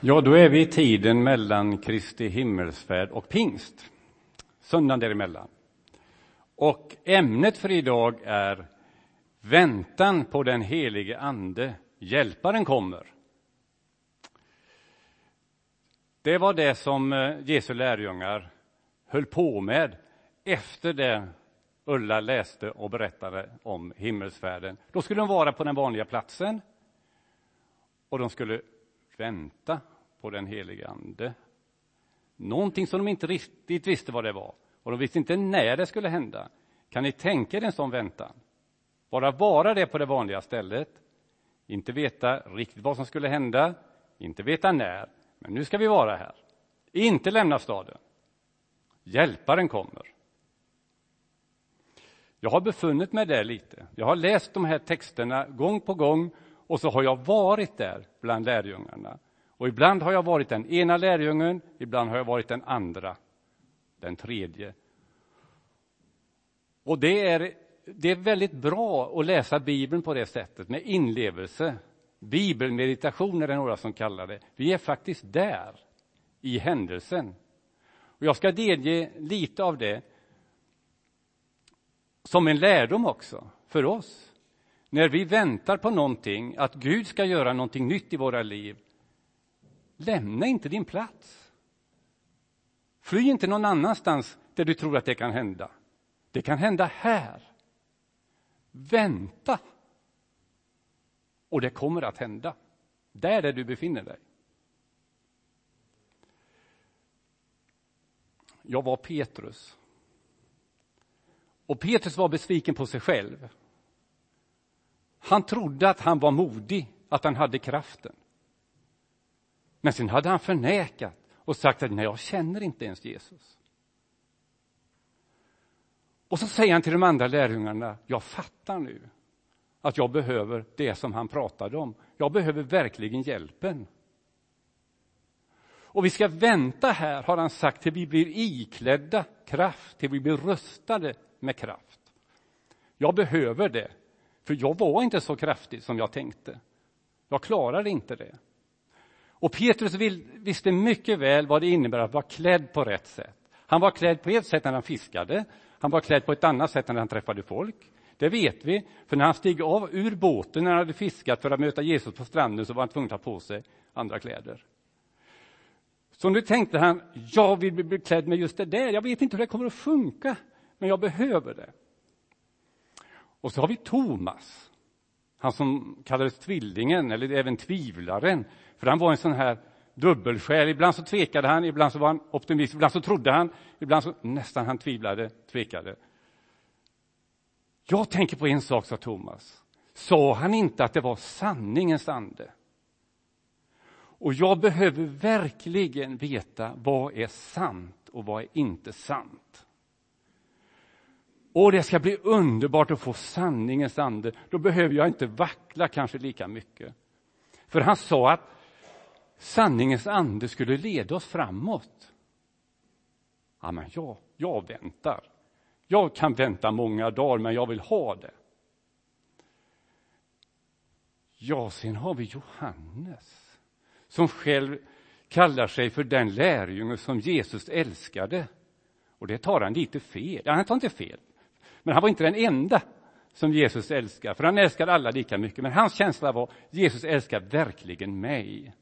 Ja, då är vi i tiden mellan Kristi himmelsfärd och pingst. Söndagen däremellan. Och ämnet för idag är väntan på den helige Ande. Hjälparen kommer. Det var det som eh, Jesu lärjungar höll på med efter det Ulla läste och berättade om himmelsfärden. Då skulle de vara på den vanliga platsen och de skulle vänta på den helige Ande. Någonting som de inte riktigt visste vad det var och de visste inte när det skulle hända. Kan ni tänka er en sån väntan? Bara vara det på det vanliga stället, inte veta riktigt vad som skulle hända, inte veta när, men nu ska vi vara här. Inte lämna staden. Hjälparen kommer. Jag har befunnit mig där lite. Jag har läst de här texterna gång på gång och så har jag varit där bland lärjungarna. Och ibland har jag varit den ena lärjungen, ibland har jag varit den andra, den tredje. Och det är, det är väldigt bra att läsa Bibeln på det sättet, med inlevelse. Bibelmeditation är det några som kallar det. Vi är faktiskt där, i händelsen. Och jag ska delge lite av det som en lärdom också, för oss. När vi väntar på någonting, att Gud ska göra någonting nytt i våra liv, lämna inte din plats. Fly inte någon annanstans där du tror att det kan hända. Det kan hända här. Vänta. Och det kommer att hända. Där, där du befinner dig. Jag var Petrus. Och Petrus var besviken på sig själv. Han trodde att han var modig, att han hade kraften. Men sen hade han förnekat och sagt att nej, jag känner inte ens Jesus. Och så säger han till de andra lärjungarna, jag fattar nu att jag behöver det som han pratade om. Jag behöver verkligen hjälpen. Och vi ska vänta här, har han sagt, till vi blir iklädda kraft, till vi blir rustade med kraft. Jag behöver det, för jag var inte så kraftig som jag tänkte. Jag klarade inte det. Och Petrus visste mycket väl vad det innebär att vara klädd på rätt sätt. Han var klädd på ett sätt när han fiskade, han var klädd på ett annat sätt när han träffade folk. Det vet vi, för när han steg av ur båten när han hade fiskat för att möta Jesus på stranden så var han tvungen att ta på sig andra kläder. Så nu tänkte han, jag vill bli klädd med just det där, jag vet inte hur det kommer att funka, men jag behöver det. Och så har vi Thomas, han som kallades tvillingen, eller även tvivlaren, för han var en sån här dubbelsjäl. Ibland så tvekade han, ibland så var han optimist, ibland så trodde han, ibland så nästan han tvivlade, tvekade. Jag tänker på en sak, sa Thomas. Sa han inte att det var sanningens ande? Och jag behöver verkligen veta vad är sant och vad är inte sant. Och det ska bli underbart att få sanningens ande. Då behöver jag inte vackla kanske lika mycket. För han sa att sanningens ande skulle leda oss framåt. Ja, men jag, jag väntar. Jag kan vänta många dagar, men jag vill ha det. Ja, sen har vi Johannes som själv kallar sig för den lärjunge som Jesus älskade. Och det tar han lite fel. Ja, han tar inte fel, men han var inte den enda som Jesus älskar, för han älskar alla lika mycket. Men hans känsla var Jesus älskar verkligen mig.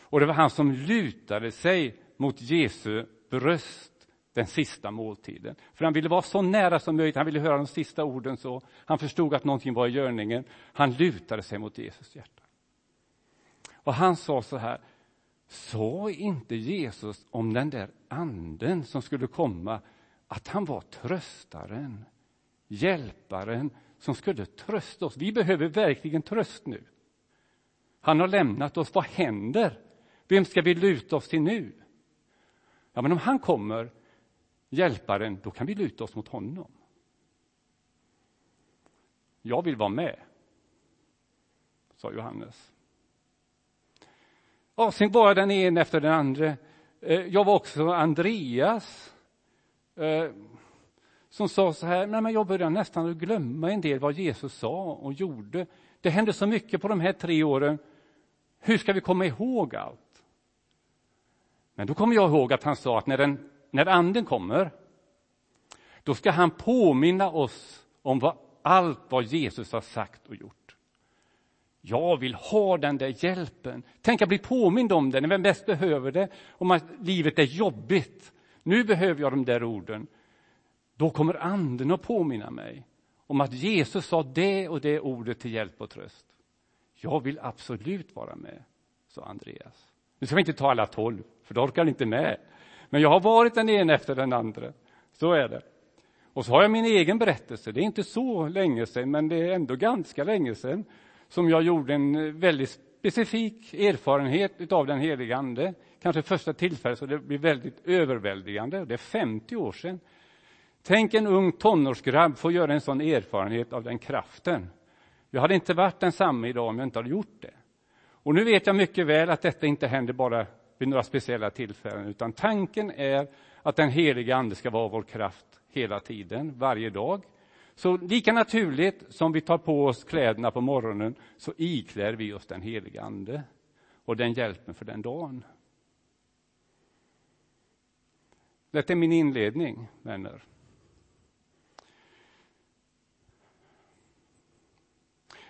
Och det var han som lutade sig mot Jesu bröst den sista måltiden. För han ville vara så nära som möjligt, han ville höra de sista orden så. Han förstod att någonting var i görningen. Han lutade sig mot Jesus hjärta. Och han sa så här, sa inte Jesus om den där anden som skulle komma, att han var tröstaren, hjälparen som skulle trösta oss. Vi behöver verkligen tröst nu. Han har lämnat oss. Vad händer? Vem ska vi luta oss till nu? Ja, men om han kommer, hjälparen, då kan vi luta oss mot honom. Jag vill vara med, sa Johannes. Ja, sen var den ene efter den andra. Eh, jag var också Andreas eh, som sa så här, nej men jag börjar nästan att glömma en del vad Jesus sa och gjorde. Det hände så mycket på de här tre åren Hur ska vi komma ihåg allt? Men då kommer jag ihåg att han sa att när, den, när anden kommer, då ska han påminna oss om vad, allt vad Jesus har sagt och gjort. Jag vill ha den där hjälpen. Tänk att bli påmind om det när vem bäst behöver det, om att livet är jobbigt. Nu behöver jag de där orden. Då kommer anden att påminna mig om att Jesus sa det och det ordet till hjälp och tröst. Jag vill absolut vara med, sa Andreas. Nu ska vi inte ta alla tolv, för då orkar inte med. Men jag har varit den ene efter den andra. Så är det. Och så har jag min egen berättelse. Det är inte så länge sedan, men det är ändå ganska länge sedan som jag gjorde en väldigt specifik erfarenhet av den helige Ande. Kanske första tillfället så det blir väldigt överväldigande. Det är 50 år sedan. Tänk en ung tonårsgrabb få göra en sån erfarenhet av den kraften. Jag hade inte varit densamme idag om jag inte hade gjort det. Och nu vet jag mycket väl att detta inte händer bara vid några speciella tillfällen, utan tanken är att den heliga Ande ska vara vår kraft hela tiden, varje dag. Så lika naturligt som vi tar på oss kläderna på morgonen så iklär vi oss den heliga Ande och den hjälpen för den dagen. Detta är min inledning, vänner.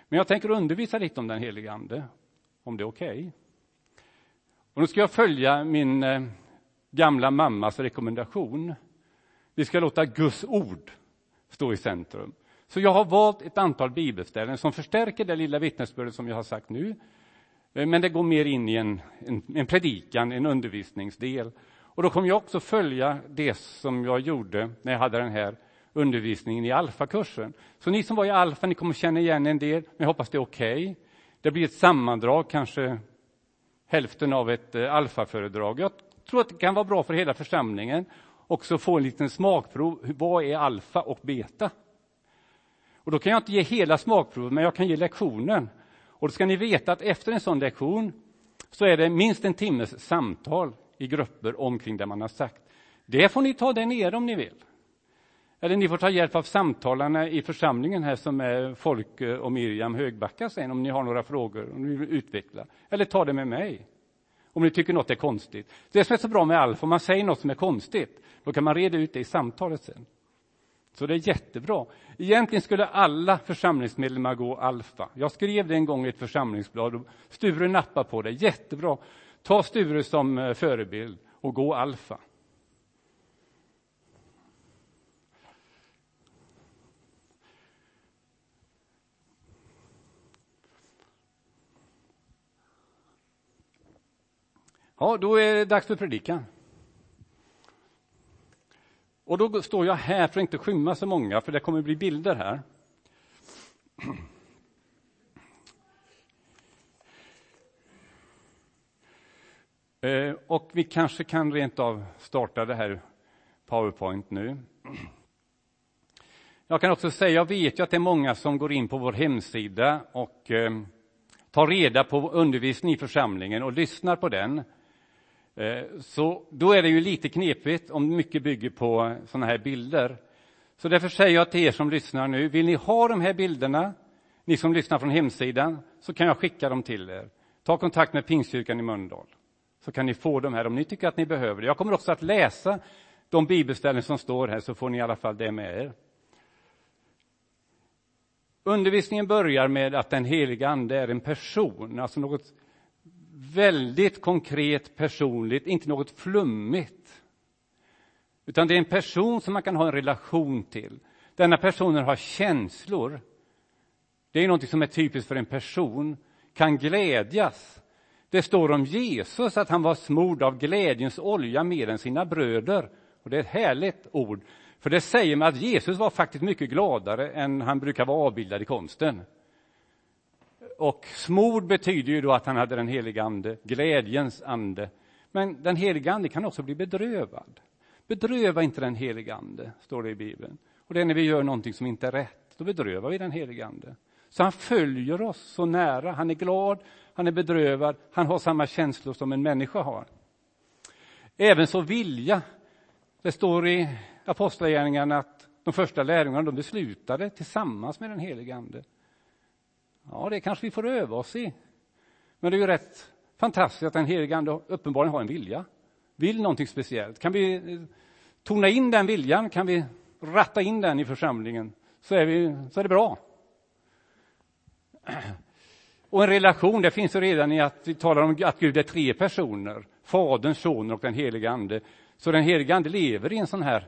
Men jag tänker undervisa lite om den heliga Ande, om det är okej. Okay. Och nu ska jag följa min eh, gamla mammas rekommendation. Vi ska låta Guds ord stå i centrum. Så jag har valt ett antal bibelställen som förstärker det lilla vittnesbördet som jag har sagt nu. Eh, men det går mer in i en, en, en predikan, en undervisningsdel. Och då kommer jag också följa det som jag gjorde när jag hade den här undervisningen i alfakursen. Så ni som var i alfa, ni kommer känna igen en del, men jag hoppas det är okej. Okay. Det blir ett sammandrag, kanske hälften av ett eh, alfaföredrag. Jag tror att det kan vara bra för hela församlingen också få en liten smakprov. Vad är alfa och beta? Och då kan jag inte ge hela smakprovet, men jag kan ge lektionen. Och då ska ni veta att efter en sån lektion så är det minst en timmes samtal i grupper omkring det man har sagt. Det får ni ta där nere om ni vill. Eller ni får ta hjälp av samtalarna i församlingen här som är Folke och Miriam Högbacka sen om ni har några frågor och ni vill utveckla. Eller ta det med mig om ni tycker något är konstigt. Det som är så bra med Alf, om man säger något som är konstigt, då kan man reda ut det i samtalet sen. Så det är jättebra. Egentligen skulle alla församlingsmedlemmar gå Alfa. Jag skrev det en gång i ett församlingsblad och Sture nappade på det. Jättebra. Ta Sture som eh, förebild och gå Alfa. Ja, då är det dags för predikan. Och då står jag här för att inte skymma så många, för det kommer bli bilder här. Eh, och vi kanske kan rent av starta det här Powerpoint nu. Jag kan också säga, jag vet ju att det är många som går in på vår hemsida och eh, tar reda på undervisning i församlingen och lyssnar på den. Eh, så då är det ju lite knepigt om mycket bygger på sådana här bilder. Så därför säger jag till er som lyssnar nu, vill ni ha de här bilderna, ni som lyssnar från hemsidan, så kan jag skicka dem till er. Ta kontakt med Pingstkyrkan i Mölndal, så kan ni få dem här om ni tycker att ni behöver det. Jag kommer också att läsa de bibelställen som står här, så får ni i alla fall det med er. Undervisningen börjar med att den heliga Ande är en person, alltså något väldigt konkret personligt, inte något flummigt. Utan det är en person som man kan ha en relation till. Denna personen har känslor. Det är något som är typiskt för en person, kan glädjas. Det står om Jesus att han var smord av glädjens olja mer än sina bröder. Och det är ett härligt ord, för det säger mig att Jesus var faktiskt mycket gladare än han brukar vara avbildad i konsten. Och smord betyder ju då att han hade den heliga ande, glädjens ande. Men den heliga ande kan också bli bedrövad. Bedröva inte den heliga ande, står det i Bibeln. Och det är när vi gör någonting som inte är rätt, då bedrövar vi den heliga ande. Så han följer oss så nära, han är glad, han är bedrövad, han har samma känslor som en människa har. Även så vilja. Det står i Apostlagärningarna att de första lärjungarna de beslutade tillsammans med den heliga ande Ja, det kanske vi får öva oss i. Men det är ju rätt fantastiskt att den helige Ande uppenbarligen har en vilja, vill någonting speciellt. Kan vi eh, tona in den viljan, kan vi ratta in den i församlingen, så är, vi, så är det bra. Och en relation, det finns ju redan i att vi talar om att Gud är tre personer, Fadern, Sonen och den helige Ande. Så den helige Ande lever i en sån här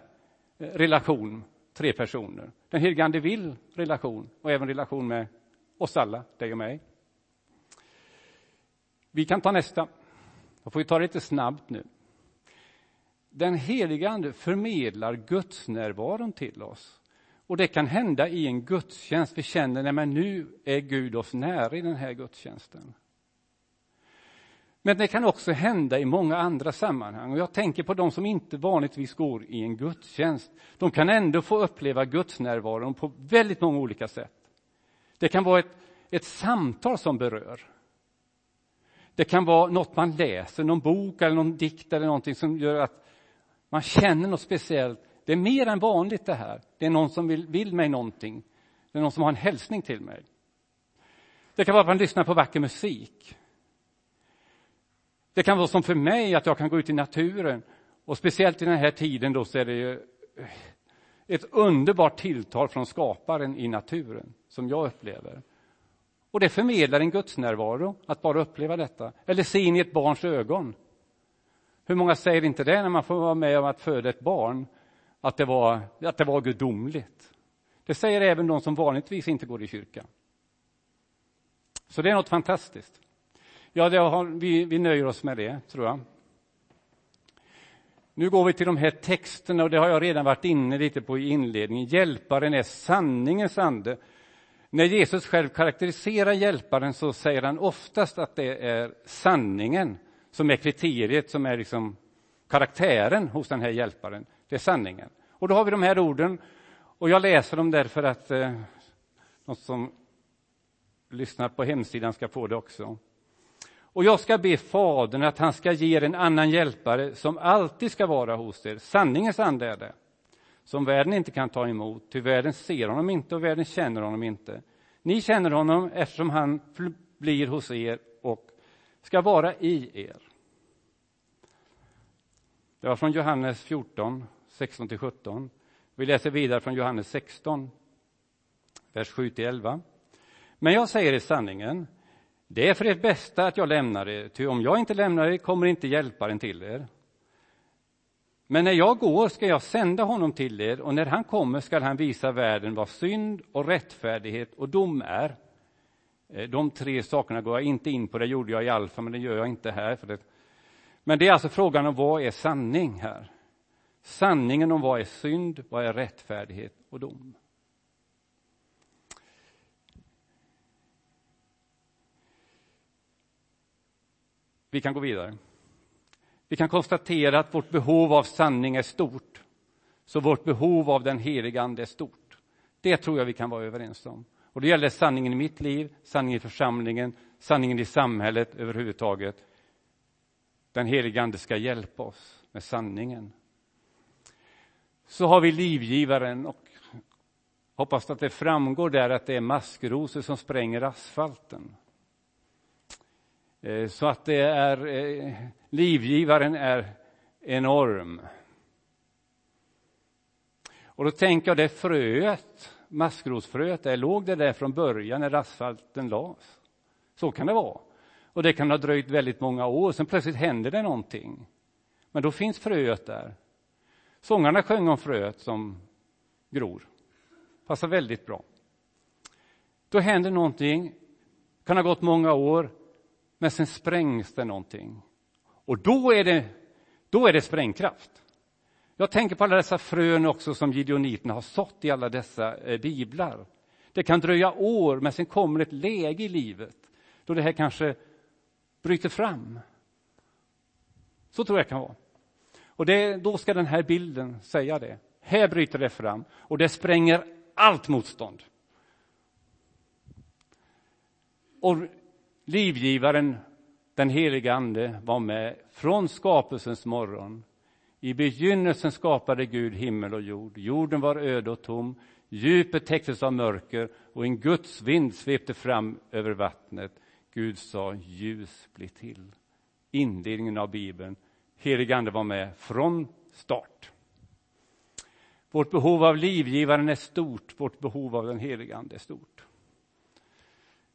eh, relation, tre personer. Den helige Ande vill relation och även relation med oss alla, dig och mig. Vi kan ta nästa. Då får vi ta det lite snabbt nu. Den helige Ande förmedlar Guds närvaron till oss. Och det kan hända i en gudstjänst. Vi känner att nu är Gud oss nära i den här gudstjänsten. Men det kan också hända i många andra sammanhang. Och jag tänker på de som inte vanligtvis går i en gudstjänst. De kan ändå få uppleva gudsnärvaron på väldigt många olika sätt. Det kan vara ett, ett samtal som berör. Det kan vara något man läser, någon bok eller någon dikt eller någonting som gör att man känner något speciellt. Det är mer än vanligt det här. Det är någon som vill, vill mig någonting. Det är någon som har en hälsning till mig. Det kan vara att man lyssnar på vacker musik. Det kan vara som för mig att jag kan gå ut i naturen och speciellt i den här tiden då så är det ju ett underbart tilltal från skaparen i naturen som jag upplever. Och det förmedlar en gudsnärvaro att bara uppleva detta. Eller se in i ett barns ögon. Hur många säger inte det när man får vara med om att föda ett barn? Att det var, att det var gudomligt. Det säger även de som vanligtvis inte går i kyrkan. Så det är något fantastiskt. Ja, har, vi, vi nöjer oss med det, tror jag. Nu går vi till de här texterna och det har jag redan varit inne lite på i inledningen. Hjälparen är sanningens ande. När Jesus själv karaktäriserar hjälparen så säger han oftast att det är sanningen som är kriteriet, som är liksom karaktären hos den här hjälparen. Det är sanningen. Och då har vi de här orden och jag läser dem därför att eh, de som lyssnar på hemsidan ska få det också. Och jag ska be Fadern att han ska ge er en annan hjälpare som alltid ska vara hos er. Sanningens ande är det, som världen inte kan ta emot, ty världen ser honom inte och världen känner honom inte. Ni känner honom eftersom han blir hos er och ska vara i er. Det var från Johannes 14, 16-17. Vi läser vidare från Johannes 16, vers 7-11. Men jag säger er sanningen, det är för ert bästa att jag lämnar er, ty om jag inte lämnar er kommer inte hjälparen till er. Men när jag går ska jag sända honom till er, och när han kommer skall han visa världen vad synd och rättfärdighet och dom är. Eh, de tre sakerna går jag inte in på, det gjorde jag i Alfa, men det gör jag inte här. För det. Men det är alltså frågan om vad är sanning här? Sanningen om vad är synd, vad är rättfärdighet och dom? Vi kan gå vidare. Vi kan konstatera att vårt behov av sanning är stort. Så vårt behov av den heliga Ande är stort. Det tror jag vi kan vara överens om. Och det gäller sanningen i mitt liv, sanningen i församlingen, sanningen i samhället överhuvudtaget. Den heliga Ande ska hjälpa oss med sanningen. Så har vi livgivaren och hoppas att det framgår där att det är maskrosor som spränger asfalten. Eh, så att det är, eh, livgivaren är enorm. Och då tänker jag det fröet, maskrosfröet, där låg det där från början när asfalten lades. Så kan det vara. Och det kan ha dröjt väldigt många år, sen plötsligt händer det någonting. Men då finns fröet där. Sångarna sjöng om fröet som gror. Passar väldigt bra. Då händer någonting, kan ha gått många år, men sen sprängs det någonting. Och då är det, då är det sprängkraft. Jag tänker på alla dessa frön också som gideoniterna har sått i alla dessa eh, biblar. Det kan dröja år, men sen kommer ett läge i livet då det här kanske bryter fram. Så tror jag det kan vara. Och det, då ska den här bilden säga det. Här bryter det fram och det spränger allt motstånd. Och livgivaren, den heliga Ande, var med från skapelsens morgon. I begynnelsen skapade Gud himmel och jord. Jorden var öde och tom. Djupet täcktes av mörker och en Guds vind svepte fram över vattnet. Gud sa ljus bli till. Inledningen av Bibeln. Helig Ande var med från start. Vårt behov av livgivaren är stort, vårt behov av den helige Ande är stort.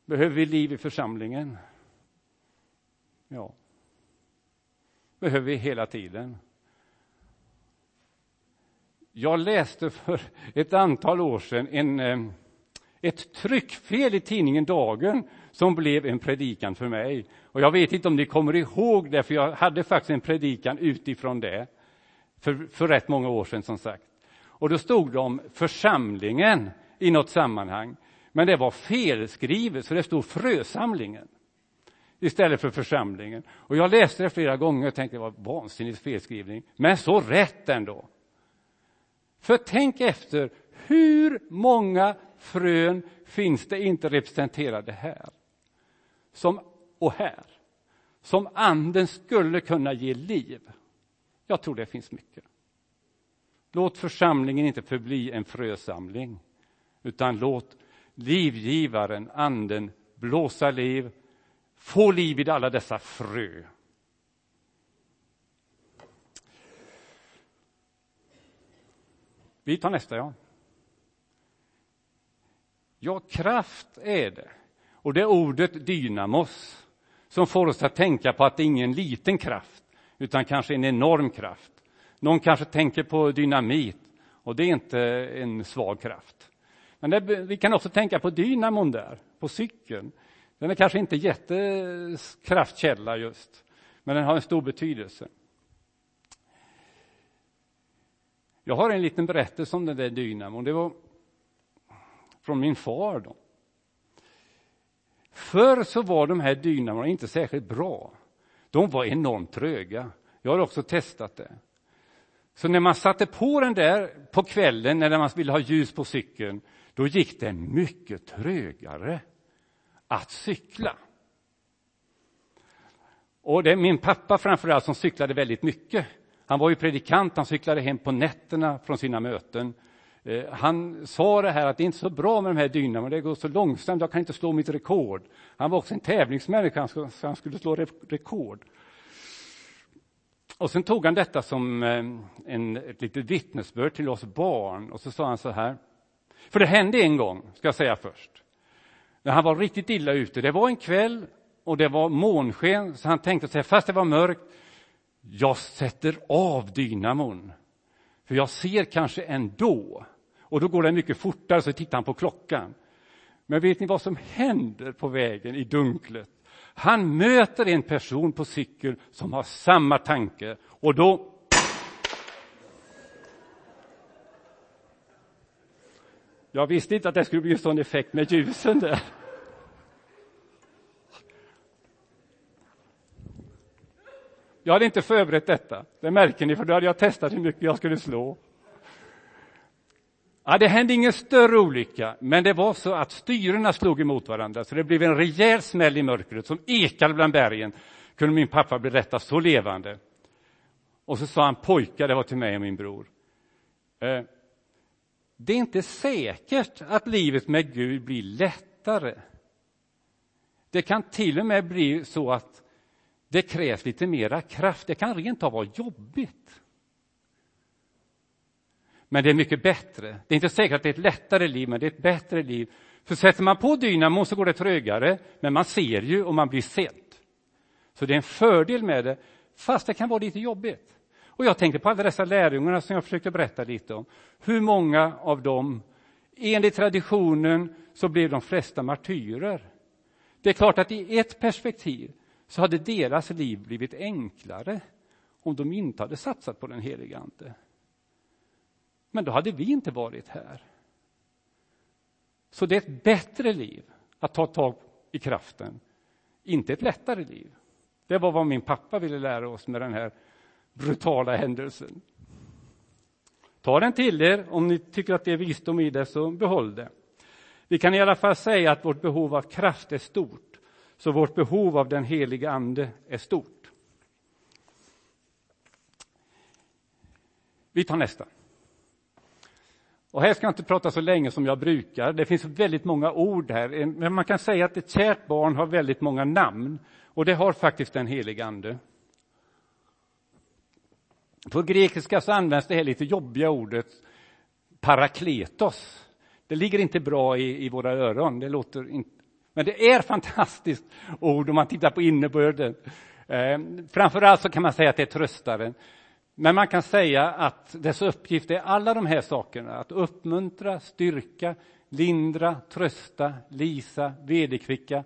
Behöver vi liv i församlingen? Ja. Behöver vi hela tiden. Jag läste för ett antal år sedan en, eh, ett tryckfel i tidningen Dagen som blev en predikan för mig. Och jag vet inte om ni kommer ihåg det, för jag hade faktiskt en predikan utifrån det för, för rätt många år sedan, som sagt. Och då stod det om församlingen i något sammanhang. Men det var felskrivet, så det stod frösamlingen istället för församlingen. Och jag läste det flera gånger och tänkte det var vansinnigt felskrivning, men så rätt ändå. För tänk efter, hur många frön finns det inte representerade här? Som, och här. Som anden skulle kunna ge liv. Jag tror det finns mycket. Låt församlingen inte förbli en frösamling, utan låt livgivaren, anden, blåsa liv, få liv i alla dessa frö. Vi tar nästa, ja. Ja, kraft är det. Och det är ordet dynamos som får oss att tänka på att det är ingen liten kraft, utan kanske en enorm kraft. Någon kanske tänker på dynamit, och det är inte en svag kraft. Men det, vi kan också tänka på dynamon där, på cykeln. Den är kanske inte jättekraftkälla just, men den har en stor betydelse. Jag har en liten berättelse om den där dynamon. Det var från min far. Då. Förr så var de här dynamorna inte särskilt bra. De var enormt tröga. Jag har också testat det. Så när man satte på den där på kvällen när man ville ha ljus på cykeln, då gick det mycket trögare att cykla. Och det är min pappa framförallt som cyklade väldigt mycket. Han var ju predikant, han cyklade hem på nätterna från sina möten. Eh, han sa det här att det är inte så bra med de här dynorna, det går så långsamt, jag kan inte slå mitt rekord. Han var också en tävlingsmänniska, så han skulle slå rekord. Och sen tog han detta som eh, en, ett litet vittnesbörd till oss barn och så sa han så här. För det hände en gång, ska jag säga först, när han var riktigt illa ute. Det var en kväll och det var månsken, så han tänkte sig, fast det var mörkt, jag sätter av dynamon, för jag ser kanske ändå. Och då går det mycket fortare, så tittar han på klockan. Men vet ni vad som händer på vägen i dunklet? Han möter en person på cykel som har samma tanke och då Jag visste inte att det skulle bli en sån effekt med ljusen där. Jag hade inte förberett detta, det märker ni, för då hade jag testat hur mycket jag skulle slå. Ja, det hände ingen större olycka, men det var så att styrena slog emot varandra, så det blev en rejäl smäll i mörkret som ekade bland bergen, kunde min pappa berätta så levande. Och så sa han pojkar, det var till mig och min bror. Eh, det är inte säkert att livet med Gud blir lättare. Det kan till och med bli så att det krävs lite mera kraft. Det kan rent av vara jobbigt. Men det är mycket bättre. Det är inte säkert att det är ett lättare liv, men det är ett bättre liv. För sätter man på dynamo så går det trögare, men man ser ju och man blir sedd. Så det är en fördel med det, fast det kan vara lite jobbigt. Och jag tänkte på alla dessa lärjungarna som jag försökte berätta lite om. Hur många av dem, enligt traditionen, så blev de flesta martyrer. Det är klart att i ett perspektiv så hade deras liv blivit enklare om de inte hade satsat på den helige Ande. Men då hade vi inte varit här. Så det är ett bättre liv att ta tag i kraften, inte ett lättare liv. Det var vad min pappa ville lära oss med den här brutala händelsen. Ta den till er, om ni tycker att det är visdom i det, så behåll det. Vi kan i alla fall säga att vårt behov av kraft är stort, så vårt behov av den heliga Ande är stort. Vi tar nästa. Och här ska jag inte prata så länge som jag brukar. Det finns väldigt många ord här. Men man kan säga att ett kärt barn har väldigt många namn. Och det har faktiskt den helige Ande. På grekiska så används det här lite jobbiga ordet parakletos. Det ligger inte bra i, i våra öron. Det låter inte, men det är fantastiskt ord om man tittar på innebörden. Eh, framförallt så kan man säga att det är tröstaren. Men man kan säga att dess uppgift är alla de här sakerna. Att uppmuntra, styrka, lindra, trösta, lisa, vederkvicka,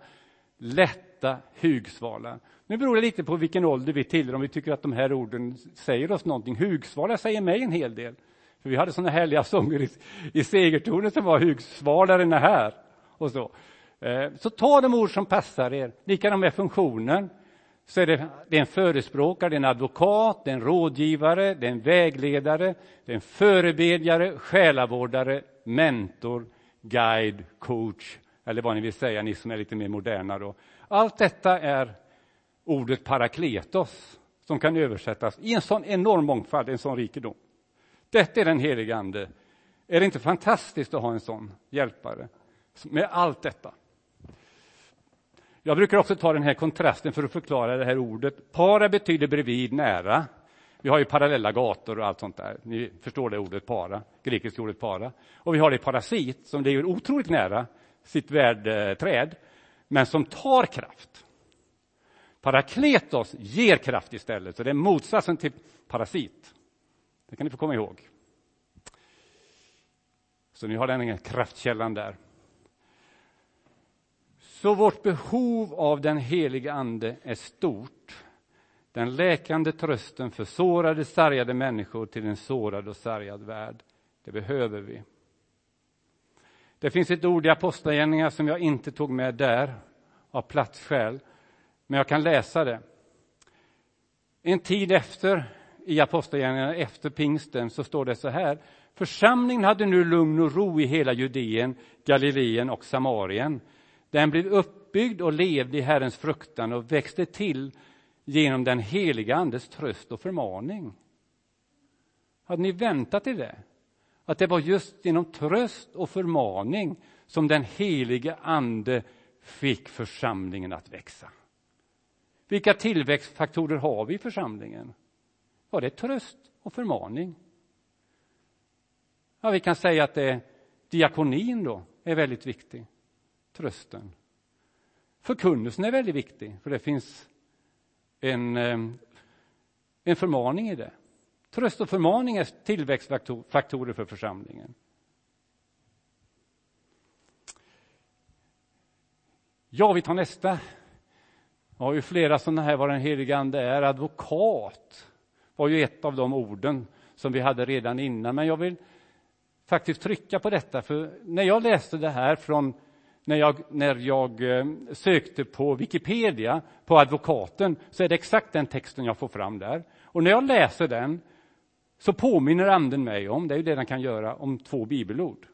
lätta, hugsvala. Nu beror det lite på vilken ålder vi tillhör, om vi tycker att de här orden säger oss någonting. Hugsvala säger mig en hel del. För vi hade såna härliga sånger i, i segertonen som var hugsvalaren är här. Och så. Eh, så ta de ord som passar er. Likadant med funktionen så är det, det är en förespråkare, det är en advokat, det är en rådgivare, det är en vägledare, det är en förebedjare, själavårdare, mentor, guide, coach eller vad ni vill säga, ni som är lite mer moderna. Då. Allt detta är ordet parakletos som kan översättas i en sån enorm mångfald, en sån rikedom. Detta är den helige Ande. Är det inte fantastiskt att ha en sån hjälpare med allt detta? Jag brukar också ta den här kontrasten för att förklara det här ordet. Para betyder bredvid, nära. Vi har ju parallella gator och allt sånt där. Ni förstår det ordet para, grekiska ordet para. Och vi har det parasit som ligger otroligt nära sitt värdträd, men som tar kraft. Parakletos ger kraft istället, så det är motsatsen till parasit. Det kan ni få komma ihåg. Så ni har den kraftkällan där. Så vårt behov av den heliga Ande är stort. Den läkande trösten för sårade, sargade människor till en sårad och sargad värld. Det behöver vi. Det finns ett ord i Apostlagärningarna som jag inte tog med där, av platsskäl, men jag kan läsa det. En tid efter, i Apostlagärningarna, efter pingsten, så står det så här. Församlingen hade nu lugn och ro i hela Judeen, Galileen och Samarien. Den blev uppbyggd och levde i Herrens fruktan och växte till genom den heliga Andes tröst och förmaning. Hade ni väntat till det? Att det var just genom tröst och förmaning som den helige Ande fick församlingen att växa. Vilka tillväxtfaktorer har vi i församlingen? Ja, det är tröst och förmaning. Ja, vi kan säga att det är diakonin då är väldigt viktig trösten. Förkunnelsen är väldigt viktig, för det finns en, eh, en förmaning i det. Tröst och förmaning är tillväxtfaktorer för församlingen. Ja, vi tar nästa. Jag har ju flera sådana här, vad den helige Ande är. Advokat var ju ett av de orden som vi hade redan innan, men jag vill faktiskt trycka på detta, för när jag läste det här från när jag, när jag eh, sökte på Wikipedia på advokaten så är det exakt den texten jag får fram där. Och när jag läser den så påminner anden mig om, det är ju det den kan göra, om två bibelord.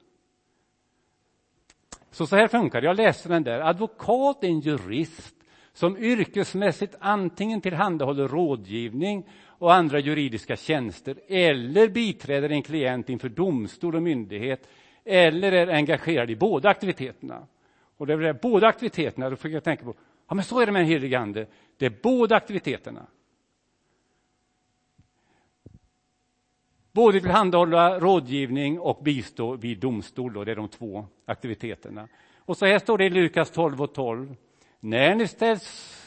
Så så här funkar det, jag läser den där. Advokat är en jurist som yrkesmässigt antingen tillhandahåller rådgivning och andra juridiska tjänster eller biträder en klient inför domstol och myndighet eller är engagerad i båda aktiviteterna. Och det är båda aktiviteterna, då fick jag tänka på, ja men så är det med den helige Ande, det är båda aktiviteterna. Både tillhandahålla rådgivning och bistå vid domstol, då, det är de två aktiviteterna. Och så här står det i Lukas 12 och 12. När ni ställs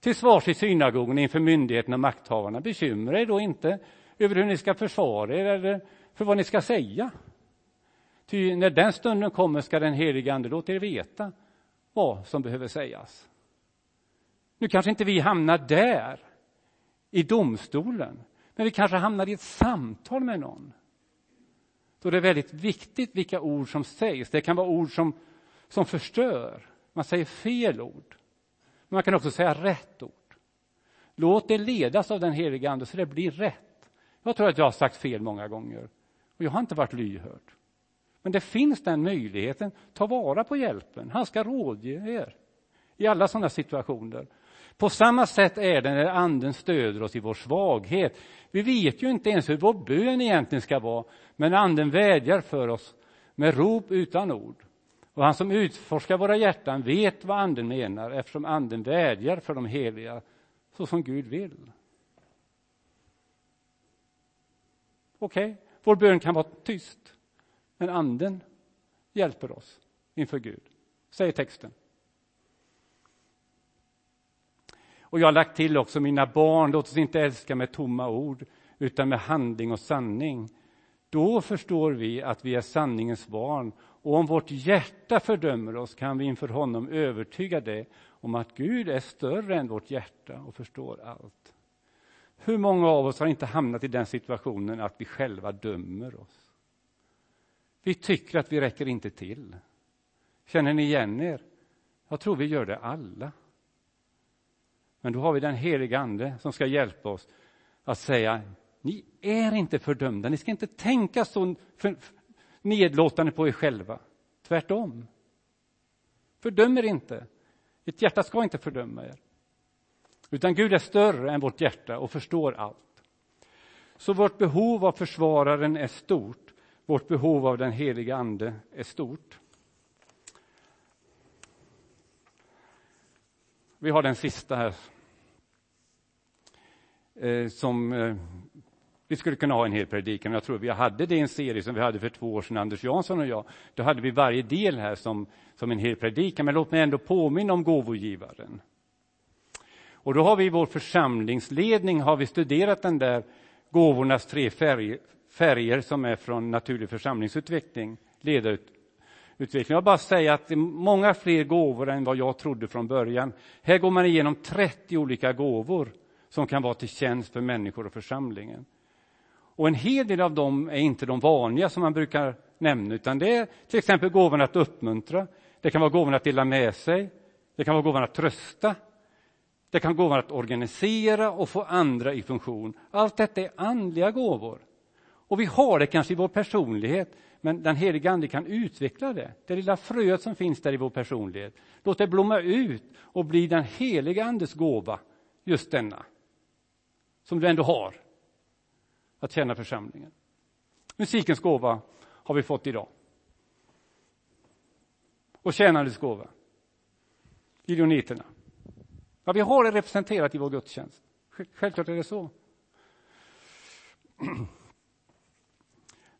till svars i synagogan inför myndigheterna och makthavarna, bekymra er då inte över hur ni ska försvara er eller för vad ni ska säga. Ty när den stunden kommer ska den helige Ande låta er veta vad som behöver sägas. Nu kanske inte vi hamnar där, i domstolen, men vi kanske hamnar i ett samtal med någon. Då är det väldigt viktigt vilka ord som sägs. Det kan vara ord som, som förstör. Man säger fel ord. Men man kan också säga rätt ord. Låt det ledas av den helige Ande så det blir rätt. Jag tror att jag har sagt fel många gånger och jag har inte varit lyhörd. Men det finns den möjligheten. Ta vara på hjälpen. Han ska rådge er i alla sådana situationer. På samma sätt är det när Anden stöder oss i vår svaghet. Vi vet ju inte ens hur vår bön egentligen ska vara, men Anden vädjar för oss med rop utan ord. Och han som utforskar våra hjärtan vet vad Anden menar eftersom Anden vädjar för de heliga så som Gud vill. Okej, okay. vår bön kan vara tyst, men Anden hjälper oss inför Gud, säger texten. Och jag har lagt till också, mina barn, låt oss inte älska med tomma ord, utan med handling och sanning. Då förstår vi att vi är sanningens barn och om vårt hjärta fördömer oss kan vi inför honom övertyga det om att Gud är större än vårt hjärta och förstår allt. Hur många av oss har inte hamnat i den situationen att vi själva dömer oss? Vi tycker att vi räcker inte till. Känner ni igen er? Jag tror vi gör det alla. Men då har vi den heliga Ande som ska hjälpa oss att säga ni är inte fördömda, ni ska inte tänka så nedlåtande på er själva. Tvärtom. Fördöm er inte. Ert hjärta ska inte fördöma er. Utan Gud är större än vårt hjärta och förstår allt. Så vårt behov av försvararen är stort. Vårt behov av den heliga Ande är stort. Vi har den sista här. Eh, som eh, vi skulle kunna ha en hel predikan. Jag tror vi hade det i en serie som vi hade för två år sedan, Anders Jansson och jag. Då hade vi varje del här som, som en hel predikan. Men låt mig ändå påminna om gåvogivaren. Och då har vi i vår församlingsledning har vi studerat den där gåvornas tre färger, färger som är från naturlig församlingsutveckling, ledarutveckling. Jag bara säga att det är många fler gåvor än vad jag trodde från början. Här går man igenom 30 olika gåvor som kan vara till tjänst för människor och församlingen. Och en hel del av dem är inte de vanliga som man brukar nämna, utan det är till exempel gåvan att uppmuntra, det kan vara gåvan att dela med sig, det kan vara gåvan att trösta, det kan vara gåvan att organisera och få andra i funktion. Allt detta är andliga gåvor. Och vi har det kanske i vår personlighet, men den heliga Ande kan utveckla det. Det lilla fröet som finns där i vår personlighet. Låt det blomma ut och bli den heliga Andes gåva, just denna, som du ändå har att tjäna församlingen. Musikens gåva har vi fått idag. Och tjänandets gåva. Gideoniterna. Ja, vi har det representerat i vår gudstjänst. Självklart är det så.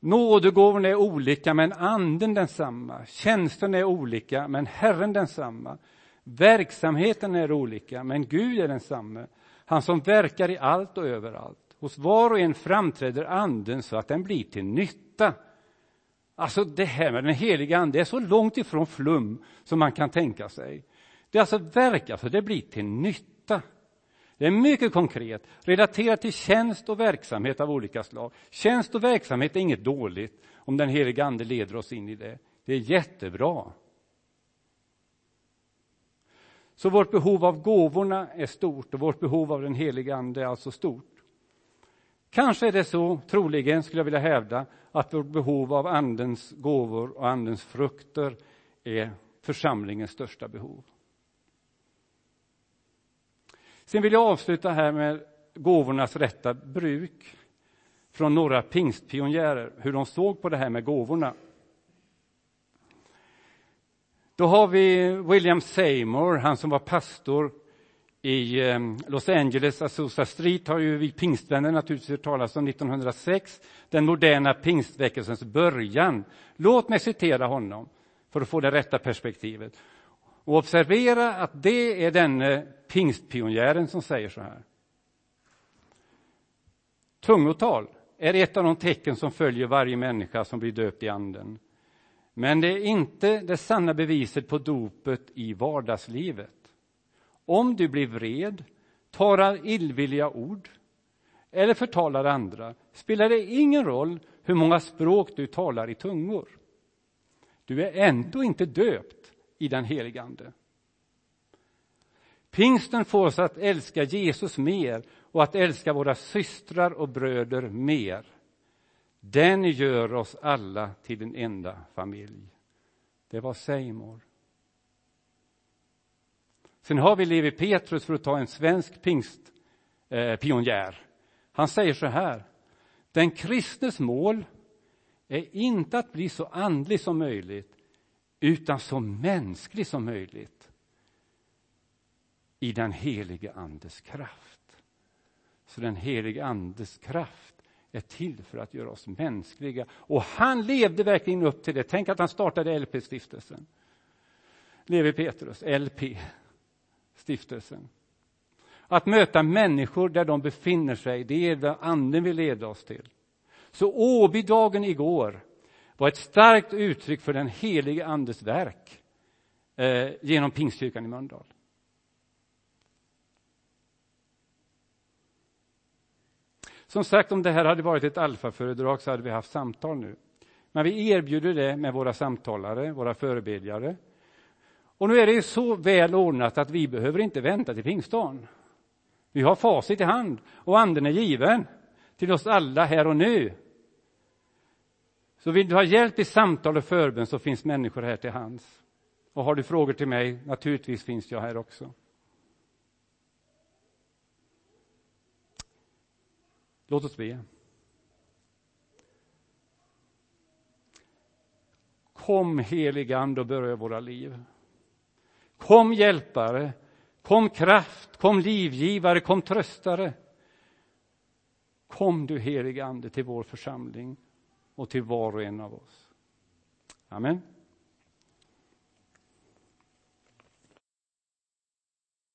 Nådegåvorna är olika, men anden densamma. Tjänsten är olika, men Herren densamma. Verksamheten är olika, men Gud är densamme. Han som verkar i allt och överallt. Hos var och en framträder anden så att den blir till nytta. Alltså det här med den heliga ande är så långt ifrån flum som man kan tänka sig. Det alltså verkar så alltså, det blir till nytta. Det är mycket konkret, relaterat till tjänst och verksamhet av olika slag. Tjänst och verksamhet är inget dåligt om den heliga ande leder oss in i det. Det är jättebra. Så vårt behov av gåvorna är stort och vårt behov av den heliga ande är alltså stort. Kanske är det så, troligen skulle jag vilja hävda, att vårt behov av Andens gåvor och Andens frukter är församlingens största behov. Sen vill jag avsluta här med gåvornas rätta bruk från några pingstpionjärer, hur de såg på det här med gåvorna. Då har vi William Seymour, han som var pastor i ehm, Los Angeles, Azusa Street, har ju vi pingstvänner naturligtvis hört talas om 1906, den moderna pingstväckelsens början. Låt mig citera honom för att få det rätta perspektivet. Och observera att det är denne pingstpionjären som säger så här. Tungotal är ett av de tecken som följer varje människa som blir döpt i anden. Men det är inte det sanna beviset på dopet i vardagslivet. Om du blir vred, talar illvilliga ord eller förtalar andra spelar det ingen roll hur många språk du talar i tungor. Du är ändå inte döpt i den helige Ande. Pingsten får oss att älska Jesus mer och att älska våra systrar och bröder mer. Den gör oss alla till en enda familj. Det var Seymour. Sen har vi Levi Petrus, för att ta en svensk pingstpionjär. Eh, Han säger så här. Den kristnes mål är inte att bli så andlig som möjligt, utan så mänsklig som möjligt i den helige Andes kraft. Så den helige Andes kraft är till för att göra oss mänskliga. Och han levde verkligen upp till det. Tänk att han startade LP-stiftelsen. Levi Petrus, LP, stiftelsen. Att möta människor där de befinner sig, det är vad anden vill leda oss till. Så Åbydagen igår var ett starkt uttryck för den helige Andes verk eh, genom Pingstkyrkan i Mölndal. Som sagt, om det här hade varit ett alfaföredrag så hade vi haft samtal nu. Men vi erbjuder det med våra samtalare, våra förebedjare. Och nu är det ju så väl ordnat att vi behöver inte vänta till pingstdagen. Vi har facit i hand och anden är given till oss alla här och nu. Så vill du ha hjälp i samtal och förbön så finns människor här till hands. Och har du frågor till mig, naturligtvis finns jag här också. Låt oss be. Kom helig Ande och berör våra liv. Kom hjälpare, kom kraft, kom livgivare, kom tröstare. Kom du helige Ande till vår församling och till var och en av oss. Amen.